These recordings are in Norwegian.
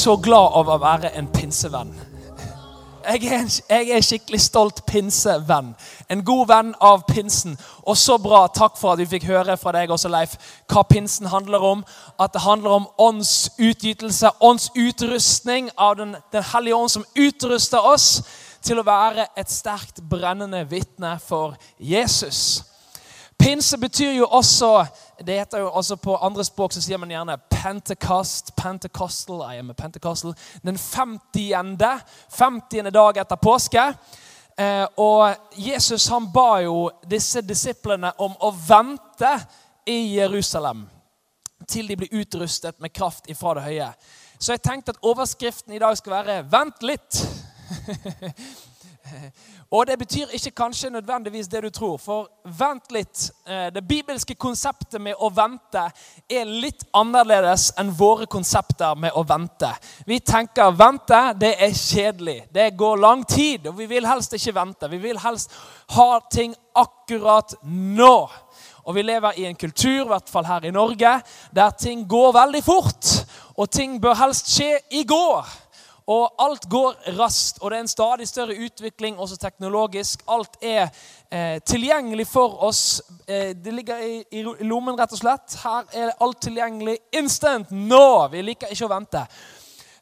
så glad av å være en pinsevenn. Jeg er, en, jeg er skikkelig stolt pinsevenn. En god venn av pinsen. Og så bra, takk for at vi fikk høre fra deg også, Leif, hva pinsen handler om. At det handler om åndsutgytelse, åndsutrustning av Den, den hellige ånd som utruster oss til å være et sterkt brennende vitne for Jesus. Pinse betyr jo også det heter jo altså På andre språk så sier man gjerne Pentecost, Pentecostal, I am a Pentecostal. Den 50. 50. dag etter påske. Eh, og Jesus han ba jo disse disiplene om å vente i Jerusalem til de blir utrustet med kraft ifra det høye. Så jeg tenkte at overskriften i dag skal være 'Vent litt'. Og det betyr ikke kanskje nødvendigvis det du tror. For vent litt. Eh, det bibelske konseptet med å vente er litt annerledes enn våre konsepter med å vente. Vi tenker vente, det er kjedelig. Det går lang tid, og vi vil helst ikke vente. Vi vil helst ha ting akkurat nå. Og vi lever i en kultur, i hvert fall her i Norge, der ting går veldig fort. Og ting bør helst skje i går. Og alt går raskt, og det er en stadig større utvikling også teknologisk. Alt er eh, tilgjengelig for oss. Eh, det ligger i, i, lommen, rett og slett. Her er alt tilgjengelig instant nå. Vi liker ikke å vente.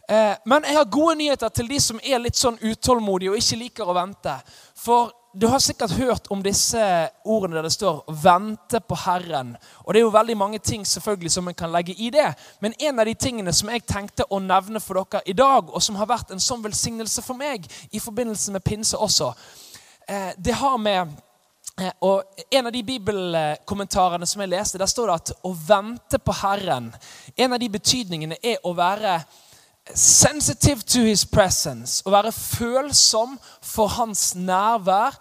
Eh, men jeg har gode nyheter til de som er litt sånn utålmodige og ikke liker å vente. For du har sikkert hørt om disse ordene der det står 'vente på Herren'. Og Det er jo veldig mange ting selvfølgelig som en kan legge i det. Men en av de tingene som jeg tenkte å nevne for dere i dag, og som har vært en sånn velsignelse for meg i forbindelse med pinse også, eh, det har med eh, og En av de bibelkommentarene som jeg leste, der står det at å vente på Herren En av de betydningene er å være sensitive to his presence, å være følsom for hans nærvær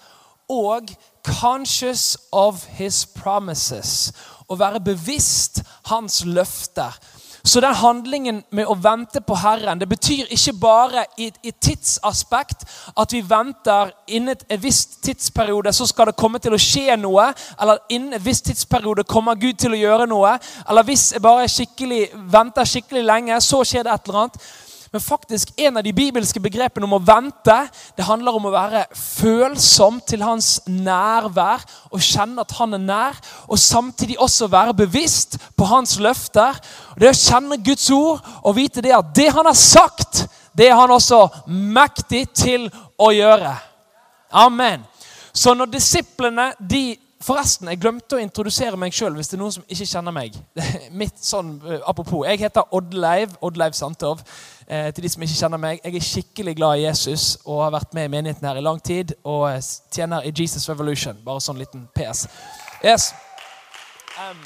og conscious of his promises. Å være bevisst hans løfter. Så den handlingen med å vente på Herren det betyr ikke bare i et tidsaspekt at vi venter innen et visst tidsperiode så skal det komme til å skje noe, eller innen et visst tidsperiode kommer Gud til å gjøre noe, eller hvis jeg bare skikkelig, venter skikkelig lenge, så skjer det et eller annet. Men faktisk en av de bibelske begrepene om å vente det handler om å være følsom til hans nærvær og kjenne at han er nær. Og samtidig også være bevisst på hans løfter. Og Det å kjenne Guds ord og vite det at det han har sagt, det er han også mektig til å gjøre. Amen. Så når disiplene de Forresten, jeg glemte å introdusere meg sjøl hvis det er noen som ikke kjenner meg. Mitt sånn, uh, Apropos, Jeg heter Oddleiv Oddleiv Sandtov. Eh, til de som ikke kjenner meg, Jeg er skikkelig glad i Jesus og har vært med i menigheten her i lang tid. Og eh, tjener i Jesus Revolution. Bare sånn liten PS. Yes. Um,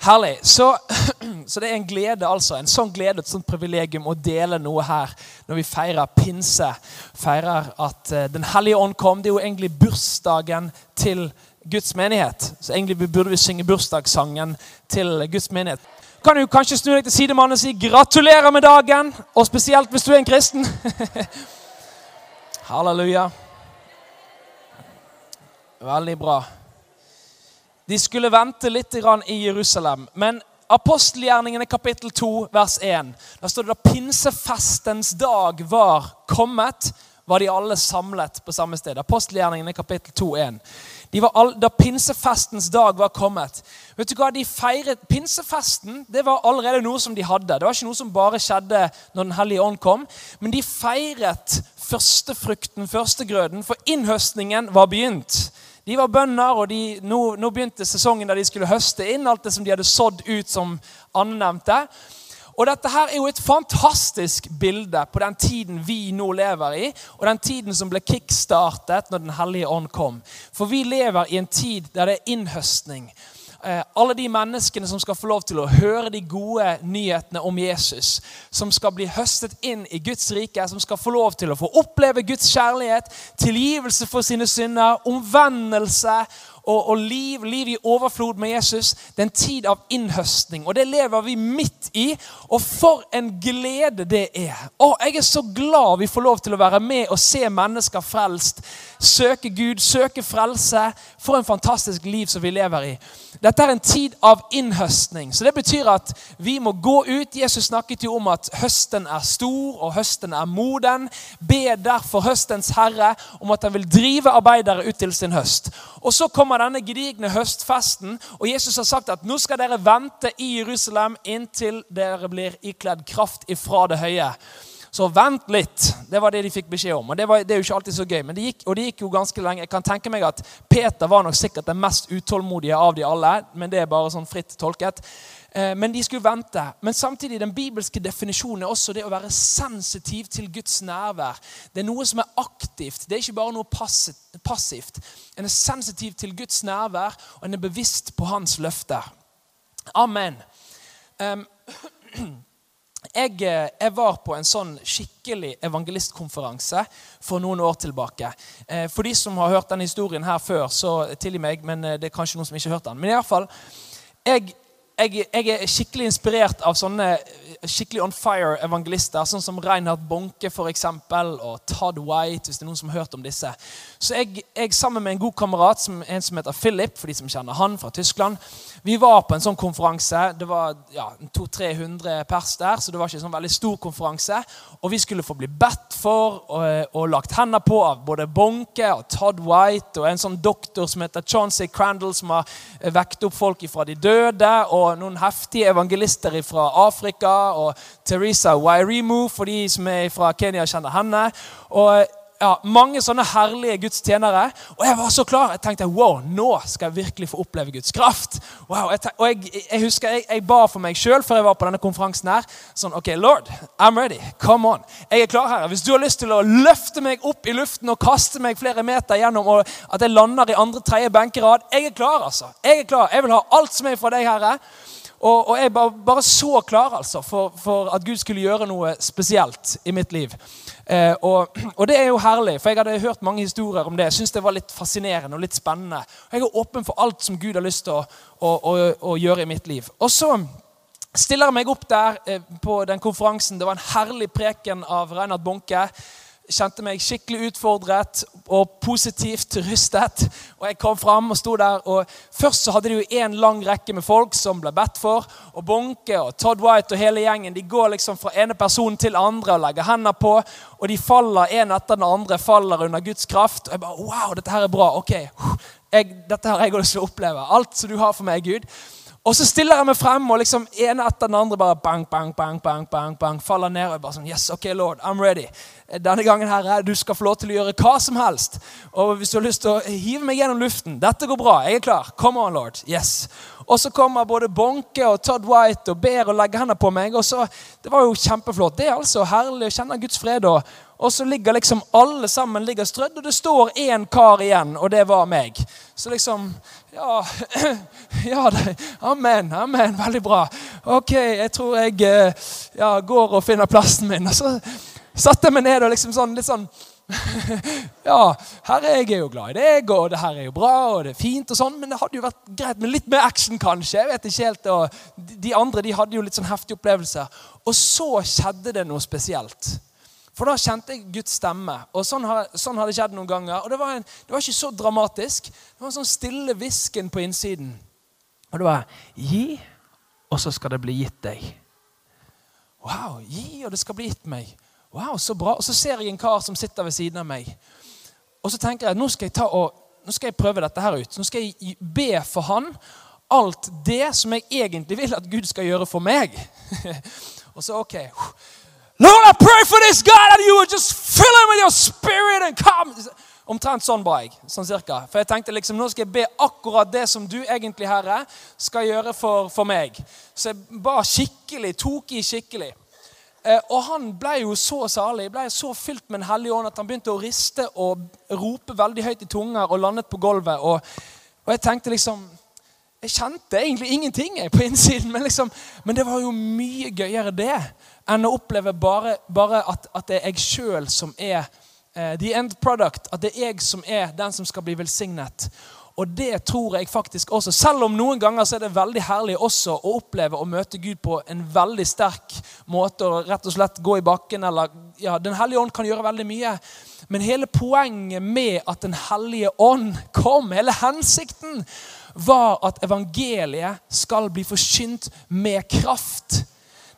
herlig. Så, så, det er en glede, altså. En sånn glede, et sånt privilegium å dele noe her når vi feirer pinse. Feirer at uh, Den hellige ånd kom. Det er jo egentlig bursdagen til Guds menighet. Så egentlig burde vi synge bursdagssangen til Guds menighet. Kan du kanskje snu deg til sidemannen og si 'gratulerer med dagen', og spesielt hvis du er en kristen. Halleluja. Veldig bra. De skulle vente litt i Jerusalem, men apostelgjerningene kapittel 2, vers 1. Der står det da pinsefestens dag var kommet, var de alle samlet på samme sted. Apostelgjerningene kapittel 2, 1. All, da pinsefestens dag var kommet Vet du hva, de feiret Pinsefesten det var allerede noe som de hadde. Det var ikke noe som bare skjedde når Den hellige ånd kom. Men de feiret førstefrukten, førstegrøden, for innhøstningen var begynt. De var bønder, og de, nå, nå begynte sesongen der de skulle høste inn alt det som de hadde sådd ut, som Anne nevnte. Og Dette her er jo et fantastisk bilde på den tiden vi nå lever i, og den tiden som ble kickstartet når Den hellige ånd kom. For vi lever i en tid der det er innhøstning. Eh, alle de menneskene som skal få lov til å høre de gode nyhetene om Jesus, som skal bli høstet inn i Guds rike, som skal få lov til å få oppleve Guds kjærlighet, tilgivelse for sine synder, omvendelse og, og liv, liv i overflod med Jesus. Det er en tid av innhøstning, og det lever vi midt i. Og for en glede det er. Å, jeg er så glad vi får lov til å være med og se mennesker frelst. Søke Gud, søke frelse. For en fantastisk liv som vi lever i. Dette er en tid av innhøstning. Så det betyr at vi må gå ut. Jesus snakket jo om at høsten er stor, og høsten er moden. Be derfor høstens herre om at han vil drive arbeidere ut til sin høst. Og så kommer denne gedigne høstfesten, og Jesus har sagt at nå skal dere vente i Jerusalem inntil dere blir ikledd kraft ifra det høye. Så vent litt. Det var det de fikk beskjed om. Og Det, var, det er jo ikke alltid så gøy, men det gikk, og det gikk jo ganske lenge. Jeg kan tenke meg at Peter var nok sikkert den mest utålmodige av de alle, men det er bare sånn fritt tolket. Eh, men de skulle vente. Men samtidig, den bibelske definisjonen er også det å være sensitiv til Guds nærvær. Det er noe som er aktivt. Det er ikke bare noe passivt. En er sensitiv til Guds nærvær, og en er bevisst på hans løfter. Amen. Um, jeg, eh, jeg, var på en sånn skikkelig evangelistkonferanse for noen år tilbake. Eh, for de som har hørt denne historien her før, så tilgi meg, men eh, det er kanskje noen som ikke har hørt den. Men i alle fall, jeg, jeg, jeg er skikkelig inspirert av sånne skikkelig on fire-evangelister, sånn som Reinhard Bonke for eksempel, og Todd White. hvis det er noen som har hørt om disse. Så jeg, jeg sammen med en god kamerat, som, en som heter Philip, for de som kjenner han fra Tyskland, vi var på en sånn konferanse. Det var ja, 200-300 pers der, så det var ikke en sånn veldig stor konferanse. Og vi skulle få bli bedt for og, og lagt hender på av både Bonke og Todd White og en sånn doktor som heter Chauncey Crandall, som har vekt opp folk fra de døde, og noen heftige evangelister fra Afrika og Teresa Wairimu, for de som er fra Kenya, kjenner henne. Og ja, mange sånne herlige Guds tjenere. Og jeg var så klar. Jeg tenkte wow, nå skal jeg virkelig få oppleve Guds kraft. Wow, jeg og jeg, jeg, husker jeg, jeg, ba for meg sjøl før jeg var på denne konferansen. her, sånn, ok, Lord, I'm ready. Come on. Jeg er klar her. Hvis du har lyst til å løfte meg opp i luften og kaste meg flere meter gjennom, og at jeg lander i andre, tredje benkerad, jeg er klar, altså. Jeg er klar. Jeg vil ha alt som er fra deg, Herre. Og, og jeg var bare så klar altså, for, for, at Gud skulle gjøre noe spesielt i mitt liv. Eh, og, og, det er jo herlig, for jeg hadde hørt mange historier om det. Jeg synes det var litt fascinerende og litt spennende. Jeg er åpen for alt som Gud har lyst til å, å, å, å gjøre i mitt liv. Og så stiller jeg meg opp der eh, på den konferansen. Det var en herlig preken av Reinhard Bonke kjente meg skikkelig utfordret og positivt rystet. Og Jeg kom fram og sto der. og Først så hadde de jo en lang rekke med folk som ble bedt for. og Bonke og Todd White og hele gjengen de går liksom fra ene person til andre og legger hender på. Og de faller en etter den andre faller under Guds kraft. Og jeg bare, wow, dette her er bra. ok, jeg, Dette har jeg lyst til å oppleve. Alt som du har for meg, Gud. Og så stiller jeg meg frem, og liksom ene etter den andre bare bang, bang, bang, bang, bang, bang, faller ned. og bare sånn, yes, ok, Lord, I'm ready. Denne gangen her, du skal få lov til å gjøre hva som helst. Og hvis du har lyst til å hive meg gjennom luften Dette går bra. Jeg er klar. Come on, Lord. Yes. Og så kommer både Bonke og Todd White og ber og legger hendene på meg. og så, Det var jo kjempeflott. Det er altså herlig å kjenne Guds fred. Og, og så ligger liksom alle sammen ligger strødd, og det står én kar igjen, og det var meg. Så liksom Ja, ja det, Amen. Amen. Veldig bra. Ok, jeg tror jeg eh, ja, går og finner plassen min. Og så satte jeg meg ned og liksom sånn, litt sånn ja, her er jeg jo glad i deg, og det her er jo bra, og det er fint, og sånn, men det hadde jo vært greit med litt mer action, kanskje. jeg vet ikke helt, og De andre de hadde jo litt sånn heftige opplevelser. Og så skjedde det noe spesielt. For da kjente jeg Guds stemme. og Sånn har, sånn har det skjedd noen ganger. Og det var, en, det var, ikke så dramatisk. Det var en sånn stille hvisken på innsiden. Og det var Gi, og så skal det bli gitt deg. Wow, gi, og det skal bli gitt meg. Wow, så bra. Og så ser jeg en kar som sitter ved siden av meg. Og så tenker jeg nå skal jeg, og, nå skal jeg prøve dette her ut. Nå skal jeg be for han alt det som jeg egentlig vil at Gud skal gjøre for meg. og så ok. Lord, I pray for this guy that you would just fill him with your spirit and come. Omtrent sånn ba jeg. sånn cirka. For jeg tenkte liksom, nå skal jeg be akkurat det som du egentlig, Herre, skal gjøre for, for meg. Så jeg ba skikkelig, tok i skikkelig. Eh, og han ble jo så salig, ble så fylt med Den hellige ånd at han begynte å riste og rope veldig høyt i tunger og landet på gulvet. Og, og jeg tenkte liksom Jeg kjente egentlig ingenting jeg, på innsiden, men, liksom, men det var jo mye gøyere det enn å oppleve bare, bare at, at, det er jeg sjøl som er uh, the end product. At det er jeg som er den som skal bli velsignet. Og det tror jeg faktisk også. Selv om noen ganger så er det veldig herlig også å oppleve å møte Gud på en veldig sterk måte og rett og slett gå i bakken. eller ja, Den hellige ånd kan gjøre veldig mye. Men hele poenget med at Den hellige ånd kom, hele hensikten, var at evangeliet skal bli forkynt med kraft.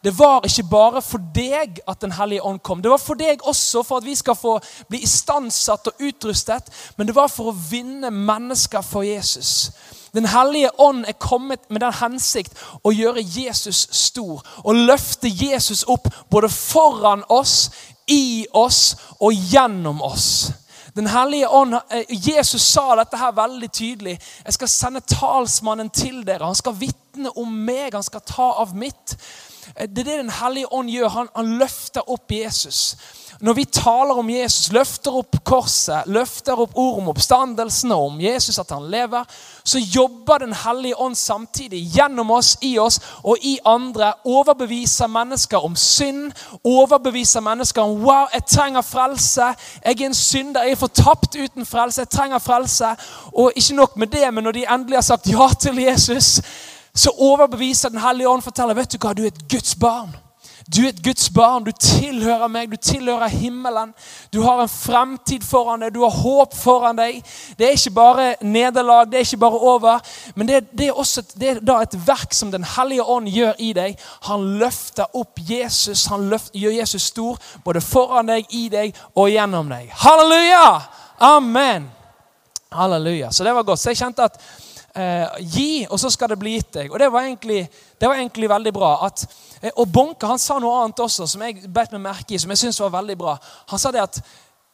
Det var ikke bare for deg at Den hellige ånd kom. Det var for deg også for at vi skal få bli istandsatt og utrustet. Men det var for å vinne mennesker for Jesus. Den hellige ånd er kommet med den hensikt å gjøre Jesus stor. Og løfte Jesus opp både foran oss, i oss og gjennom oss. Den hellige ånd, eh, Jesus sa dette her veldig tydelig. Jeg skal sende talsmannen til dere. Han skal vitne om meg. Han skal ta av mitt. Eh, det er det Den hellige ånd gjør. Han, han løfter opp Jesus. Når vi taler om Jesus, løfter opp korset, løfter opp ord om oppstandelsen og om Jesus at han lever, så jobber Den hellige ånd samtidig gjennom oss, i oss og i andre. Overbeviser mennesker om synd. Overbeviser mennesker om wow, jeg trenger frelse. Jeg er en synder. Jeg er fortapt uten frelse. Jeg trenger frelse. Og ikke nok med det, men når de endelig har sagt ja til Jesus, så overbeviser Den hellige ånd forteller vet du hva, du er et Guds barn. Du er et Guds barn. Du tilhører meg. Du tilhører himmelen. Du har en fremtid foran deg. Du har håp foran deg. Det er ikke bare nederlag, det er ikke bare over. Men det, det er også det er da et verk som Den hellige ånd gjør i deg. Han løfter opp Jesus. Han løfter, gjør Jesus stor både foran deg, i deg og gjennom deg. Halleluja! Amen. Halleluja. Så det var godt. Så jeg kjente at eh, gi, og så skal det bli gitt deg. Og det var egentlig, det var egentlig veldig bra. At, eh, og Bonke han sa noe annet også som jeg bet meg merke i, som jeg synes var veldig bra. Han sa det at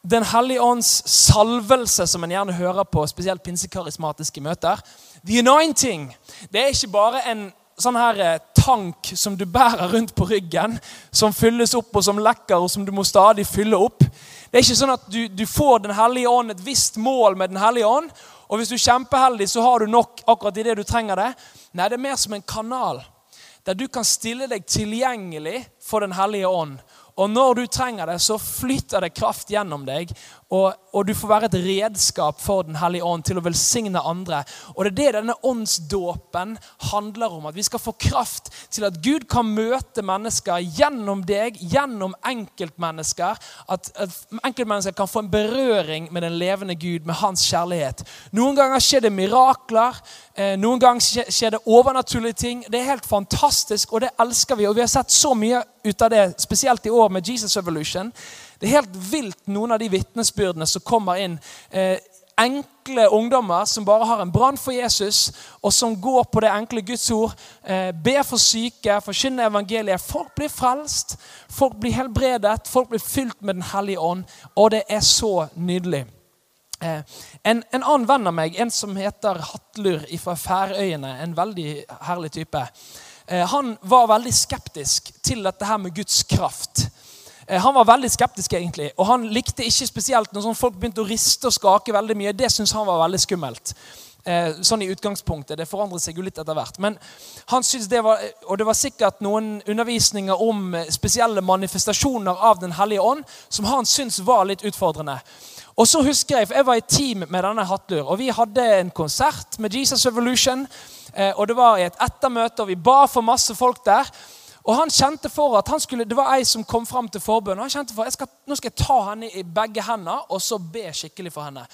Den hellige ånds salvelse, som en gjerne hører på spesielt pinsekarismatiske møter The anointing. Det er ikke bare en sånn her eh, tank som du bærer rundt på ryggen, som fylles opp og som lekker, og som du må stadig fylle opp. Det er ikke sånn at du, du får Den hellige ånd et visst mål med Den hellige ånd, og hvis du er kjempeheldig, så har du nok akkurat i det du trenger det. Nei, det er mer som en kanal der du kan stille deg tilgjengelig for Den hellige ånd. Og når du trenger det, så flytter det kraft gjennom deg. Og, og, du får være et redskap for Den hellige ånd til å velsigne andre. Og det er det denne åndsdåpen handler om. At vi skal få kraft til at Gud kan møte mennesker gjennom deg, gjennom enkeltmennesker. At, at enkeltmennesker kan få en berøring med den levende Gud, med hans kjærlighet. Noen ganger skjer det mirakler. Eh, noen ganger skjer det overnaturlige ting. Det er helt fantastisk, og det elsker vi. Og vi har sett så mye ut av det, spesielt i år med Jesus Evolution. Det er helt vilt, noen av de vitnesbyrdene som kommer inn. Eh, enkle ungdommer som bare har en brann for Jesus, og som går på det enkle Guds ord. Eh, ber for syke, forkynner evangeliet. Folk blir frelst, folk blir helbredet, folk blir fylt med Den hellige ånd. Og det er så nydelig. Eh, en, en, annen venn av meg, en som heter Hatlur fra Færøyene, en veldig herlig type, eh, han var veldig skeptisk til dette her med Guds kraft. Eh, han var veldig skeptisk, egentlig, og han likte ikke spesielt når sånn folk begynte å riste og skake veldig mye. Det syntes han var veldig skummelt. Eh, sånn i utgangspunktet. Det forandret seg jo litt etter hvert. Men han syntes det var, Og det var sikkert noen undervisninger om spesielle manifestasjoner av Den hellige ånd som han syntes var litt utfordrende. Og så husker Jeg for jeg var i team med denne Hatlur, og vi hadde en konsert med Jesus Revolution. Eh, og Det var i et ettermøte, og vi ba for masse folk der. Og han kjente for at han skulle, Det var ei som kom fram til forbønn. og han kjente for, at Nå skal jeg ta henne i begge hender og så be skikkelig for henne.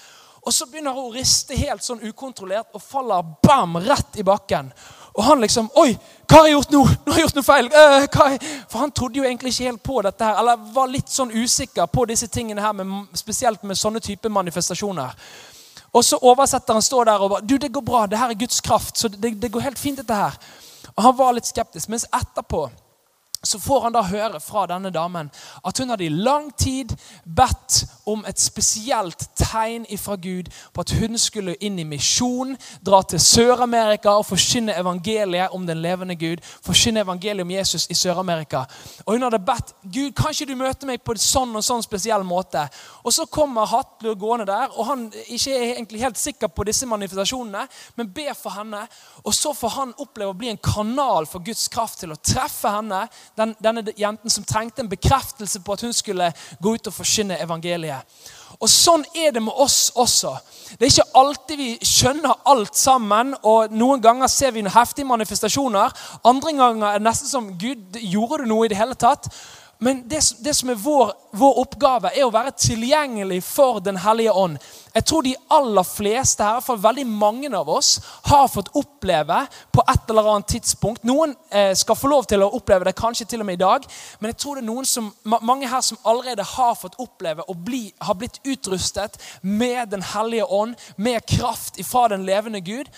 Og Så begynner hun å riste helt sånn ukontrollert og faller bam, rett i bakken. Og han liksom Oi, hva har jeg gjort nå? Nå har jeg gjort noe feil. Uh, For han trodde jo egentlig ikke helt på dette her, eller var litt sånn usikker på disse tingene her, med, spesielt med sånne type manifestasjoner. Og så oversetter han står der og bare Du, det går bra. Det her er Guds kraft. Så det, det går helt fint, dette her. Og Han var litt skeptisk. Mens etterpå så får han da høre fra denne damen at hun hadde i lang tid bedt om et spesielt tegn fra Gud på at hun skulle inn i misjon, dra til Sør-Amerika og forkynne evangeliet om den levende Gud. Forkynne evangeliet om Jesus i Sør-Amerika. Og Hun hadde bedt Gud, kan ikke du møte meg på en sånn og sånn spesiell måte. Og Så kommer Hatlur gående der, og han ikke er egentlig helt sikker på disse manifestasjonene, men ber for henne. Og Så får han oppleve å bli en kanal for Guds kraft til å treffe henne den, denne jenten som trengte en bekreftelse på at hun skulle gå ut og forkynne evangeliet. Og sånn er det med oss også. Det er ikke alltid vi skjønner alt sammen, og noen ganger ser vi heftige manifestasjoner. Andre ganger er det nesten som Gud, gjorde du noe i det hele tatt? Men det, det som er vår, vår, oppgave, er å være tilgjengelig for Den hellige ånd. Jeg tror de aller fleste her, for veldig mange av oss, har fått oppleve på et eller annet tidspunkt Noen eh, skal få lov til å oppleve det kanskje til og med i dag, men jeg tror det er noen som, mange her som allerede har fått oppleve og bli, har blitt utrustet med Den hellige ånd, med kraft ifra den levende Gud.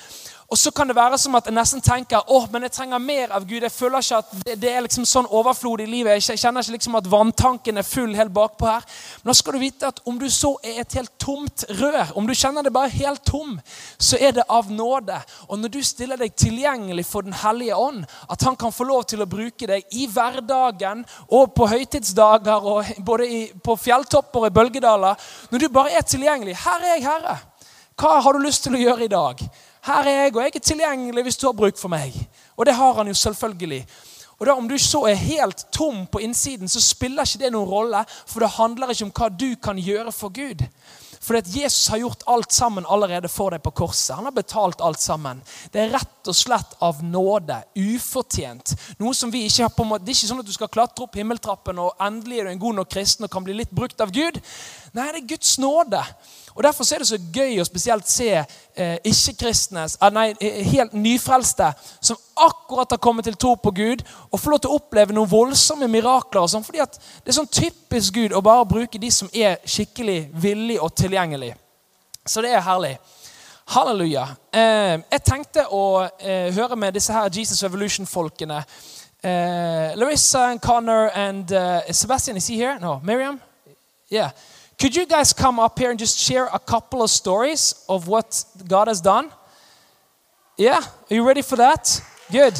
Og så kan det være som at jeg nesten tenker åh, men jeg trenger mer av Gud. Jeg føler ikke at det, det er liksom sånn overflod i livet. Jeg kjenner ikke liksom at vanntanken er full helt bakpå her. Men da skal du vite at om du så er et helt tomt rør, om du kjenner det bare helt tom, så er det av nåde. Og når du stiller deg tilgjengelig for Den hellige ånd, at han kan få lov til å bruke deg i hverdagen og på høytidsdager og både i, på fjelltopper og i bølgedaler Når du bare er tilgjengelig Her er jeg, Herre. Hva har du lyst til å gjøre i dag? Her er jeg, og jeg er tilgjengelig hvis du har bruk for meg. Og det har han jo selvfølgelig. Og da Om du så er helt tom på innsiden, så spiller ikke det noen rolle. For det handler ikke om hva du kan gjøre for Gud. Fordi at Jesus har gjort alt sammen allerede for deg på korset. Han har betalt alt sammen. Det er rett og slett av nåde. Ufortjent. Noe som vi ikke har på måte, Det er ikke sånn at du skal klatre opp himmeltrappen og endelig er du en god nok kristen og kan bli litt brukt av Gud. Nei, det er Guds nåde. Og Derfor er det så gøy å spesielt se eh, ikke-kristne, ah, nei, eh, helt nyfrelste, som akkurat har kommet til tro på Gud, og får lov til å oppleve noen voldsomme mirakler. og sånn, fordi Det er sånn typisk Gud å bare bruke de som er skikkelig villige og tilgjengelige. Så det er herlig. Halleluja. Eh, jeg tenkte å eh, høre med disse her Jesus Revolution-folkene. Eh, Larissa and Connor and Sebastian, is he here? No, Miriam? Yeah. Could you guys come up here and just share a couple of stories of what God has done? Yeah? Are you ready for that? Good.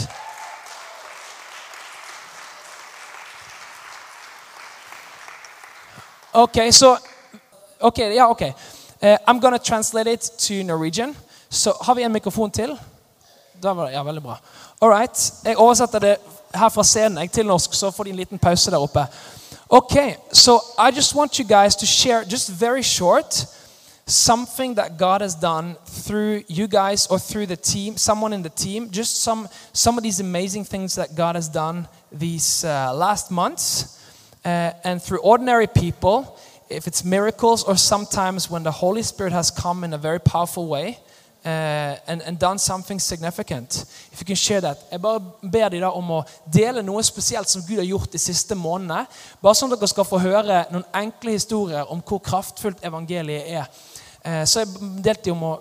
Okay, so, okay, yeah, okay. Uh, I'm to translate it to Norwegian. So, har vi en mikrofon til? Da var det, ja, veldig bra. All right. Jeg oversetter det her fra scenen til norsk, så får de en liten pause der oppe. Okay, so I just want you guys to share, just very short, something that God has done through you guys or through the team, someone in the team, just some, some of these amazing things that God has done these uh, last months. Uh, and through ordinary people, if it's miracles or sometimes when the Holy Spirit has come in a very powerful way. Uh, and, and, done something significant. If you can share that. Jeg bare ber dere om å dele noe spesielt som Gud har gjort de siste månedene. Bare sånn at dere skal få høre noen enkle historier om hvor kraftfullt evangeliet er. Uh, så jeg delte om å,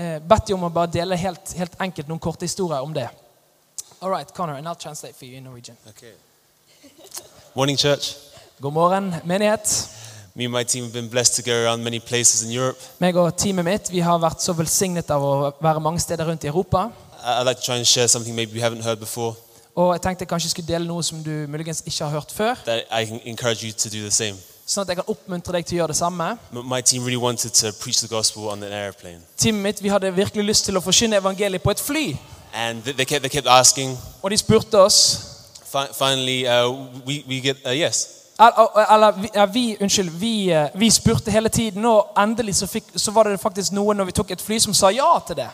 uh, bedt de om å bare dele helt, helt, enkelt noen korte historier om det. All right, Connor, and I'll translate for you in Norwegian. Okay. Morning, church. God morgen, menighet. Me and my team have been blessed to go around many places in Europe. Meg og teamet mitt vi har vært så velsignet av å være mange steder rundt i Europa. I'd like to try and share something maybe you haven't heard before. Og jeg tenkte jeg kanskje skulle dele noe som du muligens ikke har hørt før. That I can encourage you to do the same. Sånn at jeg kan oppmuntre deg til å gjøre det samme. My team really wanted to preach the gospel on an airplane. Teamet mitt vi hadde virkelig lyst til å forkynne evangeliet på et fly. And they kept, they kept asking. Og de spurte oss. Finally, uh, we, we get a yes. Eller ja, vi, unnskyld, vi, eh, vi, spurte hele tiden, og endelig så, fikk, så, var det faktisk noen når vi tok et fly, som sa ja til det.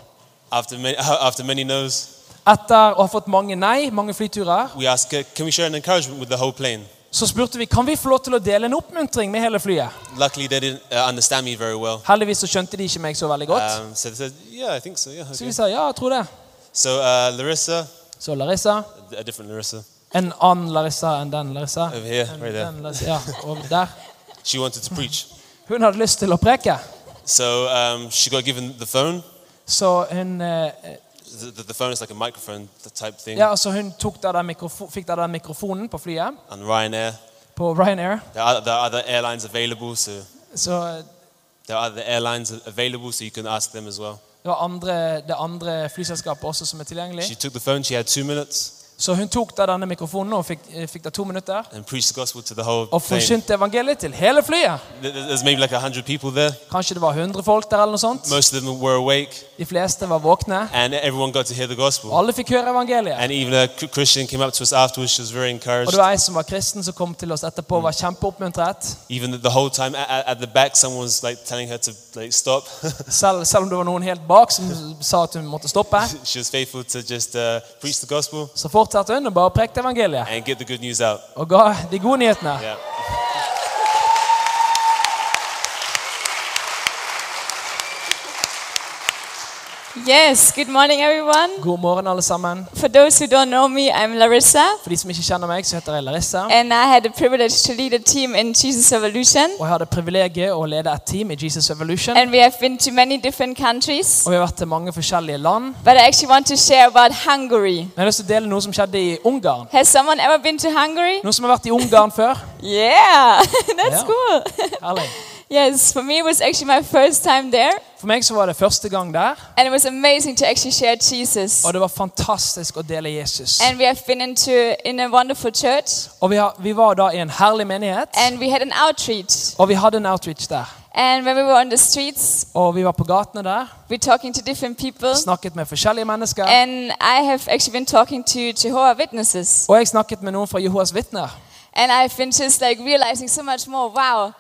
After many, after many no's, Etter å ha fått mange nei, mange flyturer, asked, can we share an encouragement with the whole plane? så spurte vi kan vi få lov til å dele en oppmuntring med hele flyet. Luckily, they didn't uh, me very well. Heldigvis så skjønte de ikke meg så veldig godt. Um, so said, yeah, so. Yeah, okay. Så vi sa ja, jeg tror det. So uh, Larissa, så Larissa, Larissa. En annen Larissa enn den Larissa. Over here, right there. Larissa, ja, over der. She wanted to preach. Hun hadde lyst til å preke. So um, she got given the phone. Så hun uh, the, the, phone is like a microphone type thing. Ja, så hun tok da den fikk da den mikrofonen på flyet. And Ryanair. På Ryanair. There are, there are other airlines available, so. Så, there are other airlines available, so you can ask them as well. Det var andre, det andre flyselskapet også som er tilgjengelig. She took the phone. She had two minutes. Så hun tok da denne mikrofonen og fikk, eh, fikk da to minutter og forkynte evangeliet til hele flyet. Like 100 people there. Kanskje det var 100 folk der eller noe sånt. De fleste var våkne. Og alle fikk høre evangeliet. Og det var ei som var kristen, som kom til oss etterpå og var kjempeoppmuntret. Selv, selv om det var noen helt bak som sa at hun måtte stoppe, she was faithful to just uh, preach the gospel så fortsatte hun og bare prekte evangeliet. and get the good news out. Og ga de gode nyhetene. Yeah. Yes, good morning, everyone. God morgen, alle sammen. For those who don't know me, I'm Larissa, For de som ikke kjenner meg, så heter jeg Larissa. and I had the privilege to lead a team in Jesus Evolution. Og jeg hadde privilegiet å lede et team i Jesus Evolution. And we have been to many different countries. Og vi har vært til mange forskjellige land. But I actually want to share about Hungary. Men jeg har lyst til å dele noe som skjedde i Ungarn. Has someone ever been to Hungary? Noen som har vært i Ungarn før? Yeah, that's Yeah. cool. Herlig. yes, for me, it was actually my first time there. For meg så var det første gang der, And it was amazing to actually share Jesus. og det var fantastisk å dele Jesus. And we have been into in a wonderful church. Og vi, har, vi var da i en herlig menighet, And we had an outreach. og vi hadde en outreach der. And when we were on the streets, Og vi var på gatene der, we're talking to different people. snakket med forskjellige mennesker. And I have actually been talking to Jehovah Witnesses. Og jeg snakket med noen fra Jehovas vitner. And I've been just like realizing so much more. Wow,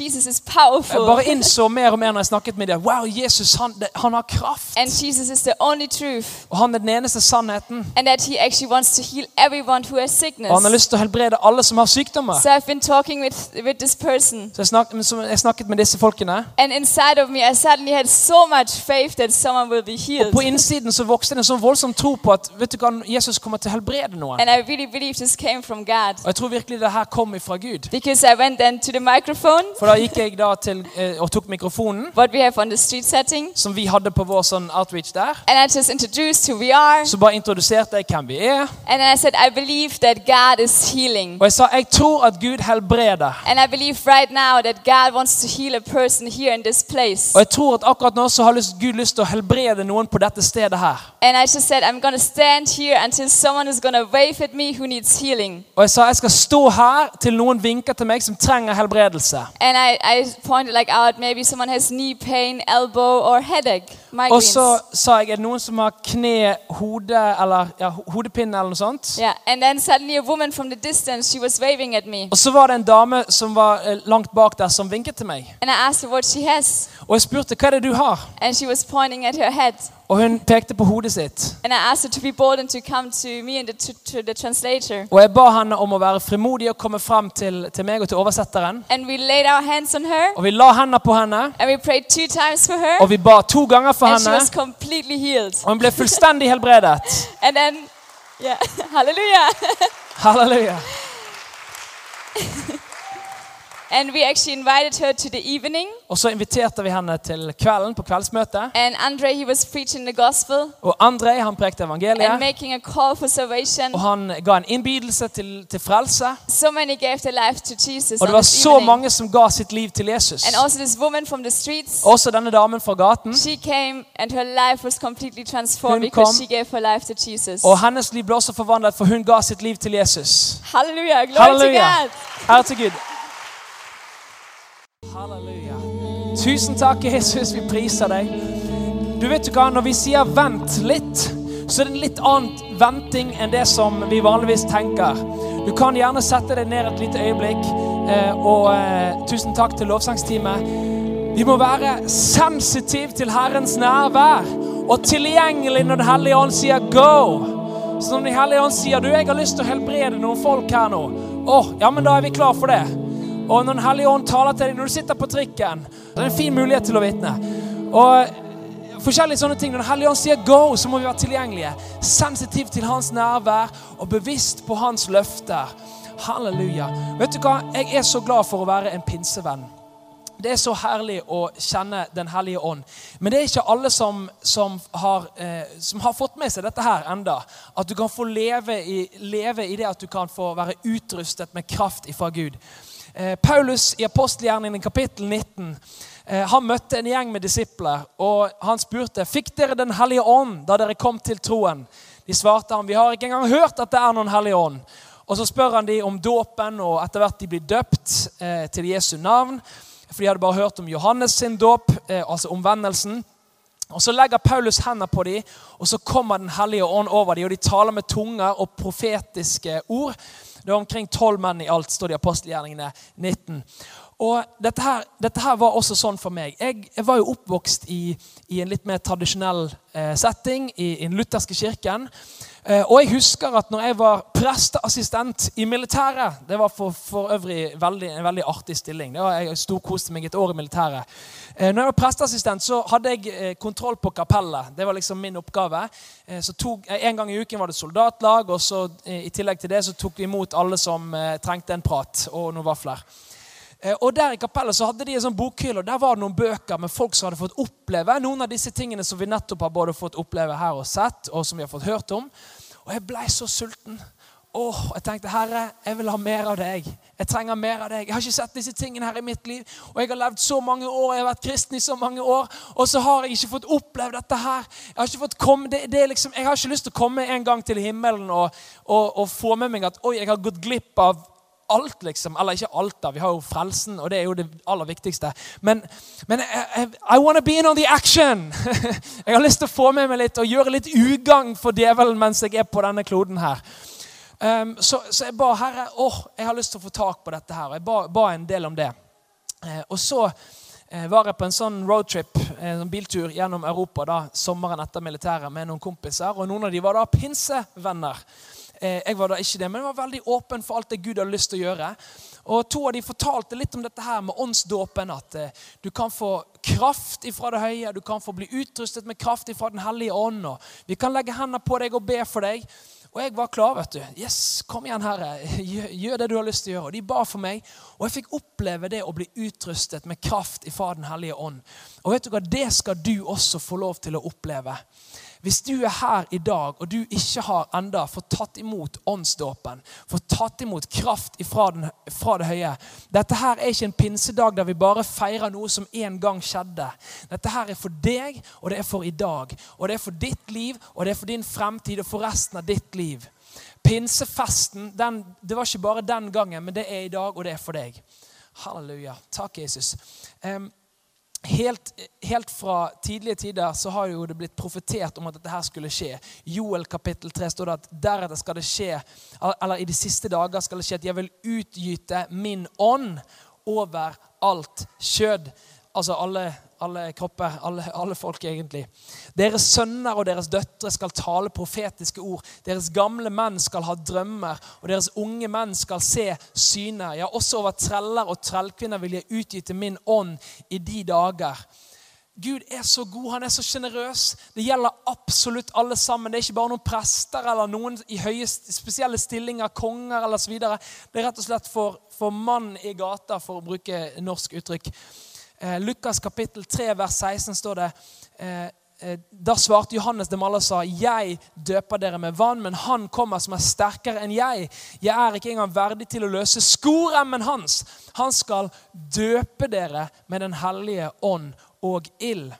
Jesus is powerful. Jeg bare innså mer og mer når jeg snakket med dem. Wow, Jesus, han, han har kraft. And Jesus is the only truth. Og han er den eneste sannheten. And that he actually wants to heal everyone who has sickness. Og han har lyst til å helbrede alle som har sykdommer. So I've been talking with, with this person. Så jeg, snak, så jeg snakket med disse folkene. And inside of me, I suddenly had so much faith that someone will be Og på innsiden så vokste det en sånn voldsom tro på at vet du hva, Jesus kommer til å helbrede noen. And I really believe this came from God. Og jeg tror virkelig det her kom ifra Gud. Because I went then to the microphone, For da gikk jeg da til, eh, og tok mikrofonen, what we have on the setting, som vi hadde på vår sånn outreach der. and I just who we are. Så bare introduserte jeg hvem vi er. And I said, I that God is. Og jeg sa jeg tror at Gud helbreder. And I right now that God wants to heal a here in this place. Og jeg tror at akkurat nå så har Gud lyst til å helbrede noen på dette stedet her. And I just said, I'm going stand here until someone is going wave at me who needs healing. Og jeg sa jeg skal stå her til noen vinker til meg som trenger helbredelse. And I, I pointed like out maybe someone has knee pain, elbow, or headache, Og så sa jeg er det noen som har kne, hode eller ja, hodepine eller noe sånt. Yeah, and then suddenly a woman from the distance, she was waving at me. Og så var det en dame som var eh, langt bak der som vinket til meg. And I asked her what she has. Og jeg spurte hva er det du har? And she was pointing at her head. Og hun pekte på hodet sitt. And I asked her to be bold and to to me and the, to, to. Og jeg ba henne om å være frimodig og komme frem til, til meg og til oversetteren. And we laid our hands on her. Og vi la hendene på henne, And we prayed two times for her. og vi ba to ganger for And she henne. completely healed. Og hun ble fullstendig helbredet. And then, yeah, hallelujah. Halleluja. and we actually invited her to the evening. Og så inviterte vi henne til kvelden på kveldsmøtet. And Andre, he was preaching the gospel Og Andrei han prekte and evangeliet. making a call for salvation. Og han ga en innbydelse til, til frelse. So many gave their life to Jesus. Og det var så evening. mange som ga sitt liv til Jesus. And also this woman from the streets. Også denne damen fra gaten. She came and her life was completely transformed Hun because kom. she gave her life to Jesus. Og hennes liv ble også forvandlet, for hun ga sitt liv til Jesus. Halleluja! Glory Halleluja. to God. Til Gud. Halleluja. Tusen takk, Jesus. Vi priser deg. Du vet du hva, Når vi sier 'vent litt', så er det en litt annen venting enn det som vi vanligvis tenker. Du kan gjerne sette deg ned et lite øyeblikk. eh, Og eh, tusen takk til lovsangsteamet. Vi må være sensitiv til Herrens nærvær og tilgjengelig når Den hellige ånd sier 'go'. Så når Den hellige ånd sier 'du, jeg har lyst til å helbrede noen folk her nå', oh, ja, men da er vi klar for det. Og når Den hellige ånd taler til deg når du sitter på trikken, det er en fin mulighet til å vitne. Og forskjellige sånne ting. Når Den hellige ånd sier 'go', så må vi være tilgjengelige. Sensitiv til hans nærvær og bevisst på hans løfter. Halleluja. Vet du hva? Jeg er så glad for å være en pinsevenn. Det er så herlig å kjenne Den hellige ånd. Men det er ikke alle som, som, har, eh, som har fått med seg dette her enda. At du kan få leve i, leve i det at du kan få være utrustet med kraft ifra Gud. Eh, Paulus i apostelgjerningen kapittel 19 eh, han møtte en gjeng med disipler. og Han spurte fikk dere Den hellige ånd da dere kom til troen. de svarte ham, vi har ikke engang hørt at det er noen hellig ånd. Og så spør han de om dåpen, og etter hvert de blir døpt eh, til Jesu navn. For de hadde bare hørt om Johannes sin dåp, eh, altså omvendelsen. Og Så legger Paulus hendene på dem, og så kommer Den hellige ånd over dem. Og de taler med tunger og profetiske ord. Det var omkring tolv menn i alt, står det i apostelgjerningene 19. Og dette her, dette her, var også sånn for meg. Jeg, jeg var jo oppvokst i, i en litt mer tradisjonell eh, setting i, i den lutherske kirken. Eh, og jeg husker at når jeg var presteassistent i militæret Det var for, for øvrig veldig, en veldig artig stilling. Det var, jeg storkoste meg et år i militæret. Eh, når jeg var presteassistent, så hadde jeg eh, kontroll på kapellet. Det var liksom min oppgave. Så tok, En gang i uken var det soldatlag, og så i tillegg til det så tok vi imot alle som trengte en prat og noen vafler. Og Der i kapellet så hadde de en sånn bokhylle, og der var det noen bøker med folk som hadde fått oppleve noen av disse tingene som vi nettopp har både fått oppleve her og sett, og som vi har fått hørt om. Og jeg blei så sulten. Åh, Jeg tenkte, Herre, jeg vil ha mer av deg. Jeg trenger mer av deg. Jeg har ikke sett disse tingene her i mitt liv. Og jeg har levd så mange år, jeg har vært kristen i så mange år, og så har jeg ikke fått oppleve dette her. Jeg har ikke fått komme, det, det liksom, jeg har ikke lyst til å komme en gang til himmelen og, og, og få med meg at oi, jeg har gått glipp av alt, liksom. Eller ikke alt, da. Vi har jo frelsen, og det er jo det aller viktigste. Men, men I, I wanna be in on the action! jeg har lyst til å få med meg litt og gjøre litt ugagn for djevelen mens jeg er på denne kloden her. Um, så, så, jeg ba Herre, åh, jeg har lyst til å få tak på dette her. Og jeg ba, ba en del om det. Uh, og så var jeg på en sånn roadtrip, en biltur gjennom Europa da, sommeren etter militæret med noen kompiser. Og noen av de var da pinsevenner. Eh, jeg var da ikke det, men jeg var veldig åpen for alt det Gud hadde lyst til å gjøre. Og To av de fortalte litt om dette her med åndsdåpen. At eh, du kan få kraft ifra det høye, du kan få bli utrustet med kraft ifra Den hellige ånd. og Vi kan legge hendene på deg og be for deg. Og jeg var klar. vet du. Yes, Kom igjen, Herre. Gjør det du har lyst til å gjøre. Og De ba for meg, og jeg fikk oppleve det å bli utrustet med kraft ifra Den hellige ånd. Og vet du hva, Det skal du også få lov til å oppleve. Hvis du er her i dag og du ikke har enda fått tatt imot åndsdåpen, fått tatt imot kraft fra, den, fra, det høye Dette her er ikke en pinsedag der vi bare feirer noe som en gang skjedde. Dette her er for deg, og det er for i dag. Og det er for ditt liv, og det er for din fremtid og for resten av ditt liv. Pinsefesten den, det var ikke bare den gangen, men det er i dag, og det er for deg. Halleluja. Takk, Jesus. Um, Helt, helt, fra tidlige tider så har jo det blitt profetert om at dette her skulle skje. Joel kapittel 3 står det at deretter skal det skje, eller i de siste dager skal det skje at jeg vil utgyte min ånd over alt kjød. Altså alle alle kropper, alle, alle, folk egentlig. Deres sønner og deres døtre skal tale profetiske ord. Deres gamle menn skal ha drømmer, og deres unge menn skal se syner. Ja, også over treller og trellkvinner vil jeg utgyte min ånd i de dager. Gud er så god, han er så sjenerøs. Det gjelder absolutt alle sammen. Det er ikke bare noen prester eller noen i høye, spesielle stillinger, konger eller osv. Det er rett og slett for, for mann i gata, for å bruke norsk uttrykk. Eh, Lukas kapittel 3, vers 16 står det eh, eh, da svarte Johannes dem alle og sa, 'Jeg døper dere med vann, men han kommer som er sterkere enn jeg.' 'Jeg er ikke engang verdig til å løse skoremmen hans.' 'Han skal døpe dere med Den hellige ånd og ild.'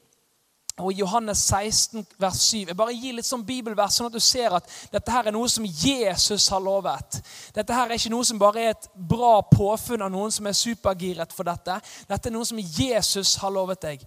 Og i Johannes 16, vers 7 Jeg bare gir litt sånn bibelvers, sånn at du ser at dette her er noe som Jesus har lovet. Dette her er ikke noe som bare er et bra påfunn av noen som er supergiret for dette. Dette er noe som Jesus har lovet deg.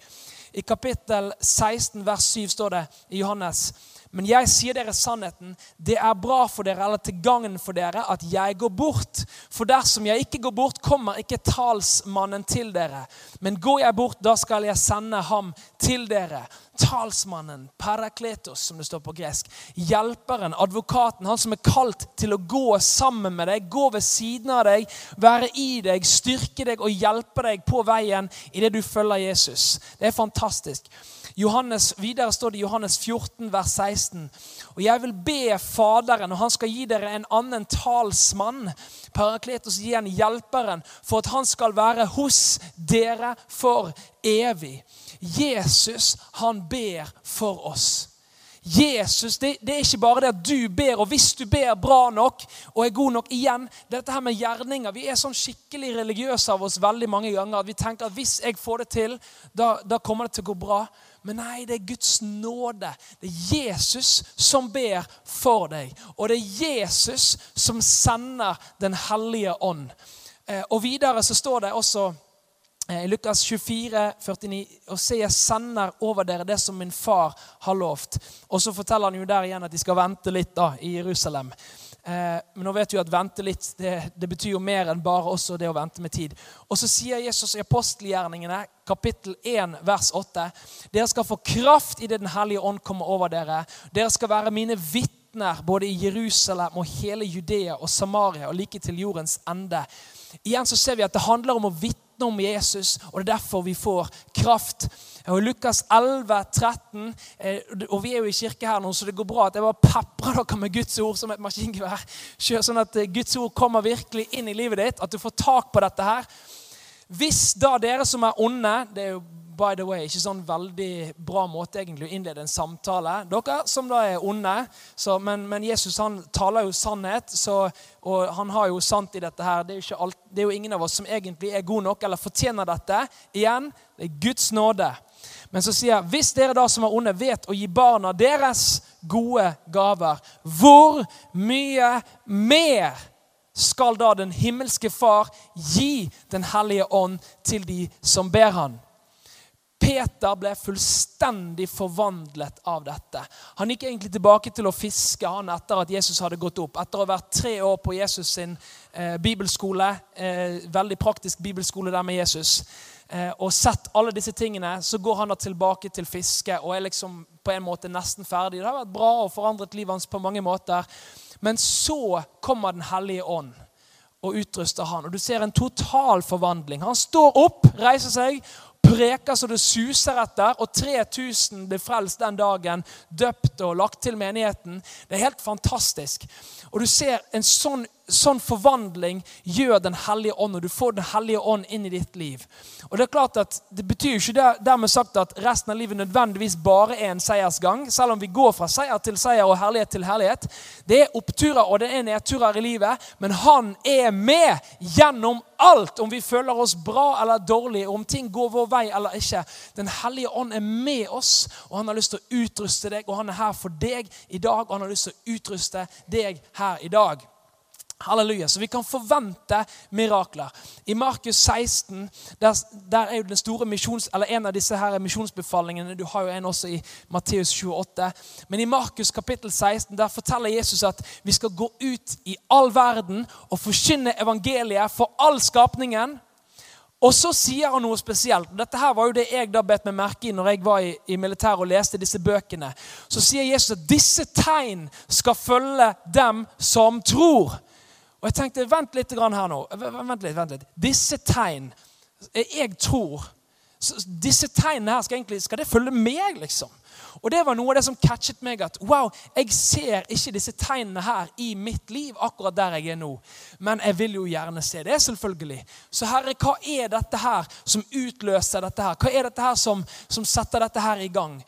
I kapittel 16, vers 7 står det i Johannes men jeg sier dere sannheten. Det er bra for dere eller til gagn for dere at jeg går bort. For dersom jeg ikke går bort, kommer ikke talsmannen til dere. Men går jeg bort, da skal jeg sende ham til dere. Talsmannen, parakletos, som det står på gresk. Hjelperen, advokaten, han som er kalt til å gå sammen med deg, gå ved siden av deg, være i deg, styrke deg og hjelpe deg på veien idet du følger Jesus. Det er fantastisk. Johannes, videre står det i Johannes 14, vers 16. Og jeg vil be Faderen, og han skal gi dere en annen talsmann. Parakletos gi en hjelperen, for at han skal være hos dere for evig. Jesus, han ber for oss. Jesus, det, det, er ikke bare det at du ber, og hvis du ber bra nok og er god nok igjen Dette her med gjerninger Vi er sånn skikkelig religiøse av oss veldig mange ganger. at Vi tenker at hvis jeg får det til, da, da kommer det til å gå bra. Men nei, det er Guds nåde. Det er Jesus som ber for deg. Og det er Jesus som sender Den hellige ånd. Eh, og videre så står det også i Lukas 24, 49, og se, jeg sender over dere det som min far har lovt. Og så forteller han jo der igjen at de skal vente litt da, i Jerusalem. Eh, men nå vet vi at vente litt det, det, betyr jo mer enn bare også det å vente med tid. Og så sier Jesus i apostelgjerningene, kapittel 1, vers 8.: Dere skal få kraft idet Den hellige ånd kommer over dere. Dere skal være mine vitner både i Jerusalem og hele Judea og Samaria og like til jordens ende. Igjen så ser vi at det handler om å vitne om Jesus, og det er derfor vi får kraft. Og Lukas 11, 13, eh, og Vi er jo i kirke her nå, så det går bra at jeg bare peprer dere med Guds ord som et maskingevær. Sånn at eh, Guds ord kommer virkelig inn i livet ditt, at du får tak på dette her. Hvis da dere som er onde Det er jo by the way, ikke sånn veldig bra måte egentlig å innlede en samtale. Dere som da er onde, så, men, men, Jesus han taler jo sannhet, så, og han har jo sant i dette her. Det er, alt, det er, jo ingen av oss som egentlig er gode nok eller fortjener dette. Igjen, det er Guds nåde. Men så sier jeg, hvis dere da som er onde, vet å gi barna deres gode gaver, hvor mye mer skal da den himmelske Far gi Den hellige ånd til de som ber han? Peter ble fullstendig forvandlet av dette. Han gikk egentlig tilbake til å fiske han etter at Jesus hadde gått opp. Etter å ha vært tre år på Jesus sin eh, bibelskole, eh, veldig praktisk bibelskole der med Jesus, eh, og sett alle disse tingene, så går han da tilbake til fiske og er liksom på en måte nesten ferdig. Det har vært bra og forandret livet hans på mange måter. Men så kommer Den hellige ånd og utruster han. Og Du ser en total forvandling. Han står opp, reiser seg preker så det suser etter, og 3000 blir frelst den dagen, døpt og lagt til menigheten. Det er helt fantastisk. Og du ser en sånn sånn forvandling gjør Den hellige ånd, og du får Den hellige ånd inn i ditt liv. Og Det er klart at det betyr jo ikke dermed sagt at resten av livet nødvendigvis bare er en seiersgang, selv om vi går fra seier til seier og herlighet til herlighet. Det er oppturer og det er nedturer i livet, men han er med gjennom alt. Om vi føler oss bra eller dårlig, om ting går vår vei eller ikke. Den hellige ånd er med oss, og han har lyst til å utruste deg, og han er her for deg i dag, og han har lyst til å utruste deg her i dag. Halleluja. Så vi kan forvente mirakler. I Markus 16 der, der er jo den store misjons, eller en av disse her misjonsbefalingene. Du har jo en også i Matteus 28. Men i Markus kapittel 16 der forteller Jesus at vi skal gå ut i all verden og forkynne evangeliet for all skapningen. Og så sier han noe spesielt. Dette her var jo det jeg da bet meg merke i når jeg var i, i militæret og leste disse bøkene. Så sier Jesus at disse tegn skal følge dem som tror. Og jeg tenkte, vent litt her nå. Vent litt, vent litt. Disse tegn Jeg tror Disse tegnene her skal egentlig, skal det følge meg, liksom? Og det var noe av det som catchet meg. At wow, jeg ser ikke disse tegnene her i mitt liv, akkurat der jeg er nå. Men jeg vil jo gjerne se det, selvfølgelig. Så Herre, hva er dette her som utløser dette her? Hva er dette her som, som setter dette her i gang?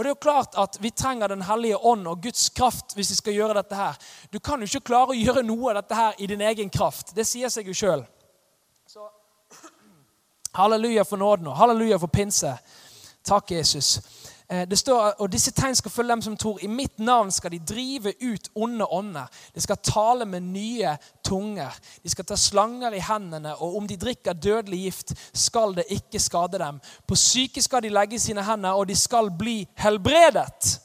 Og det er jo klart at Vi trenger Den hellige ånd og Guds kraft hvis vi skal gjøre dette. her. Du kan jo ikke klare å gjøre noe av dette her i din egen kraft. Det sier seg jo sjøl. Halleluja for nåden og halleluja for pinse. Takk, Jesus. Eh, det står, og Disse tegn skal følge dem som tror. I mitt navn skal de drive ut onde ånder. De skal tale med nye tunger. De skal ta slanger i hendene, og om de drikker dødelig gift, skal det ikke skade dem. På syke skal de legge sine hender, og de skal bli helbredet.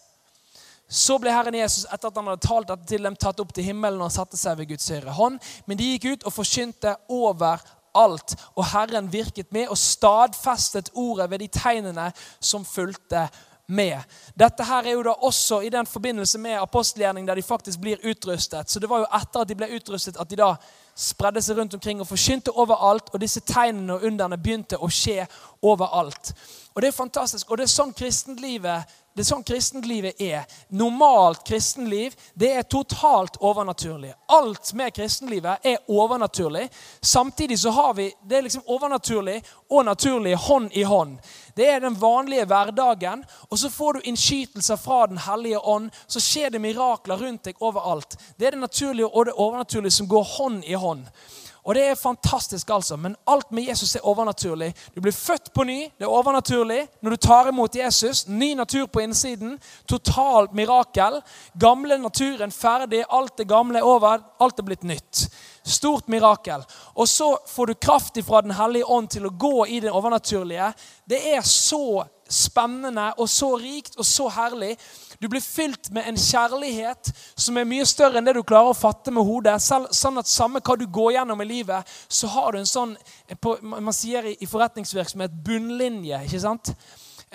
Så ble Herren Jesus etter at han hadde talt dette til dem, tatt opp til himmelen og satte seg ved Guds høyre hånd. Men de gikk ut og forkynte over alt. Og Herren virket med og stadfestet ordet ved de tegnene som fulgte med. Dette her er jo da også i den forbindelse med apostelgjerning der de faktisk blir utrustet. Så det var jo etter at de ble utrustet at de da spredde seg rundt omkring og forkynte overalt. Og disse tegnene og underne begynte å skje overalt. Og det er fantastisk. Og det er sånn kristenlivet det er sånn kristenlivet er. Normalt kristenliv det er totalt overnaturlig. Alt med kristenlivet er overnaturlig. Samtidig så har vi det er liksom overnaturlig og naturlig hånd i hånd. Det er den vanlige hverdagen. Og så får du innskytelser fra Den hellige ånd. Så skjer det mirakler rundt deg overalt. Det er det naturlige og det overnaturlige som går hånd i hånd. Og det er fantastisk, altså. Men alt med Jesus er overnaturlig. Du blir født på ny. Det er overnaturlig. Når du tar imot Jesus, ny natur på innsiden. Totalt mirakel. Gamle naturen ferdig. Alt det gamle er over. Alt er blitt nytt. Stort mirakel. Og så får du kraft fra Den hellige ånd til å gå i det overnaturlige. Det er så spennende og så rikt og så herlig. Du blir fylt med en kjærlighet som er mye større enn det du klarer å fatte med hodet. Selv, sånn at Samme hva du går gjennom i livet, så har du en sånn på, Man sier i, i forretningsvirksomhet bunnlinje. ikke sant?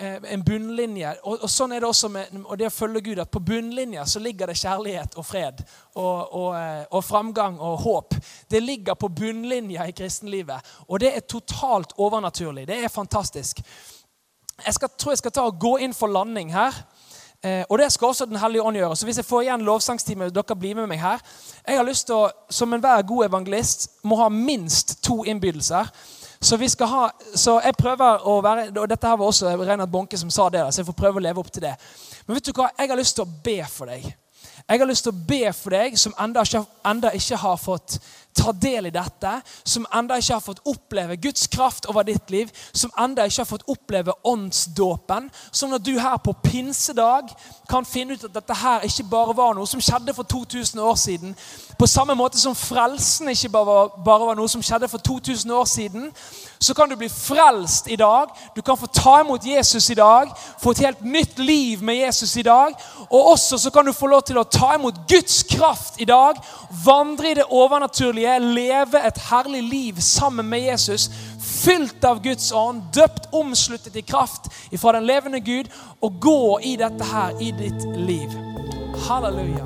Eh, en bunnlinje. Og, og, sånn er det også med og det å følge Gud. at På bunnlinja så ligger det kjærlighet og fred og, og, eh, og framgang og håp. Det ligger på bunnlinja i kristenlivet. Og det er totalt overnaturlig. Det er fantastisk. Jeg skal, tror jeg skal ta og gå inn for landing her. Eh, og det skal også Den hellige ånd gjøre. Så hvis jeg får igjen lovsangstime, dere blir med meg her. Jeg har lyst til å, som enhver god evangelist, må ha minst to innbydelser. Så vi skal ha, så jeg prøver å være, og Dette her var også Reinhard Bonke som sa det, så jeg får prøve å leve opp til det. Men vet du hva? Jeg har lyst til å be for deg. Jeg har lyst til å be for deg som enda ikke, enda ikke har fått ta del i dette, som enda ikke har fått oppleve Guds kraft over ditt liv, som enda ikke har fått oppleve åndsdåpen, sånn at du her på pinsedag kan finne ut at dette her ikke bare var noe som skjedde for 2000 år siden. På samme måte som frelsen ikke bare, bare var noe som skjedde for 2000 år siden, så kan du bli frelst i dag. Du kan få ta imot Jesus i dag, få et helt nytt liv med Jesus i dag. Og også så kan du få lov til å ta imot Guds kraft i dag, vandre i det overnaturlige leve et herlig liv sammen med Jesus, fylt av Guds ånd, døpt, omsluttet i kraft fra den levende Gud, og gå i dette her i ditt liv. Halleluja.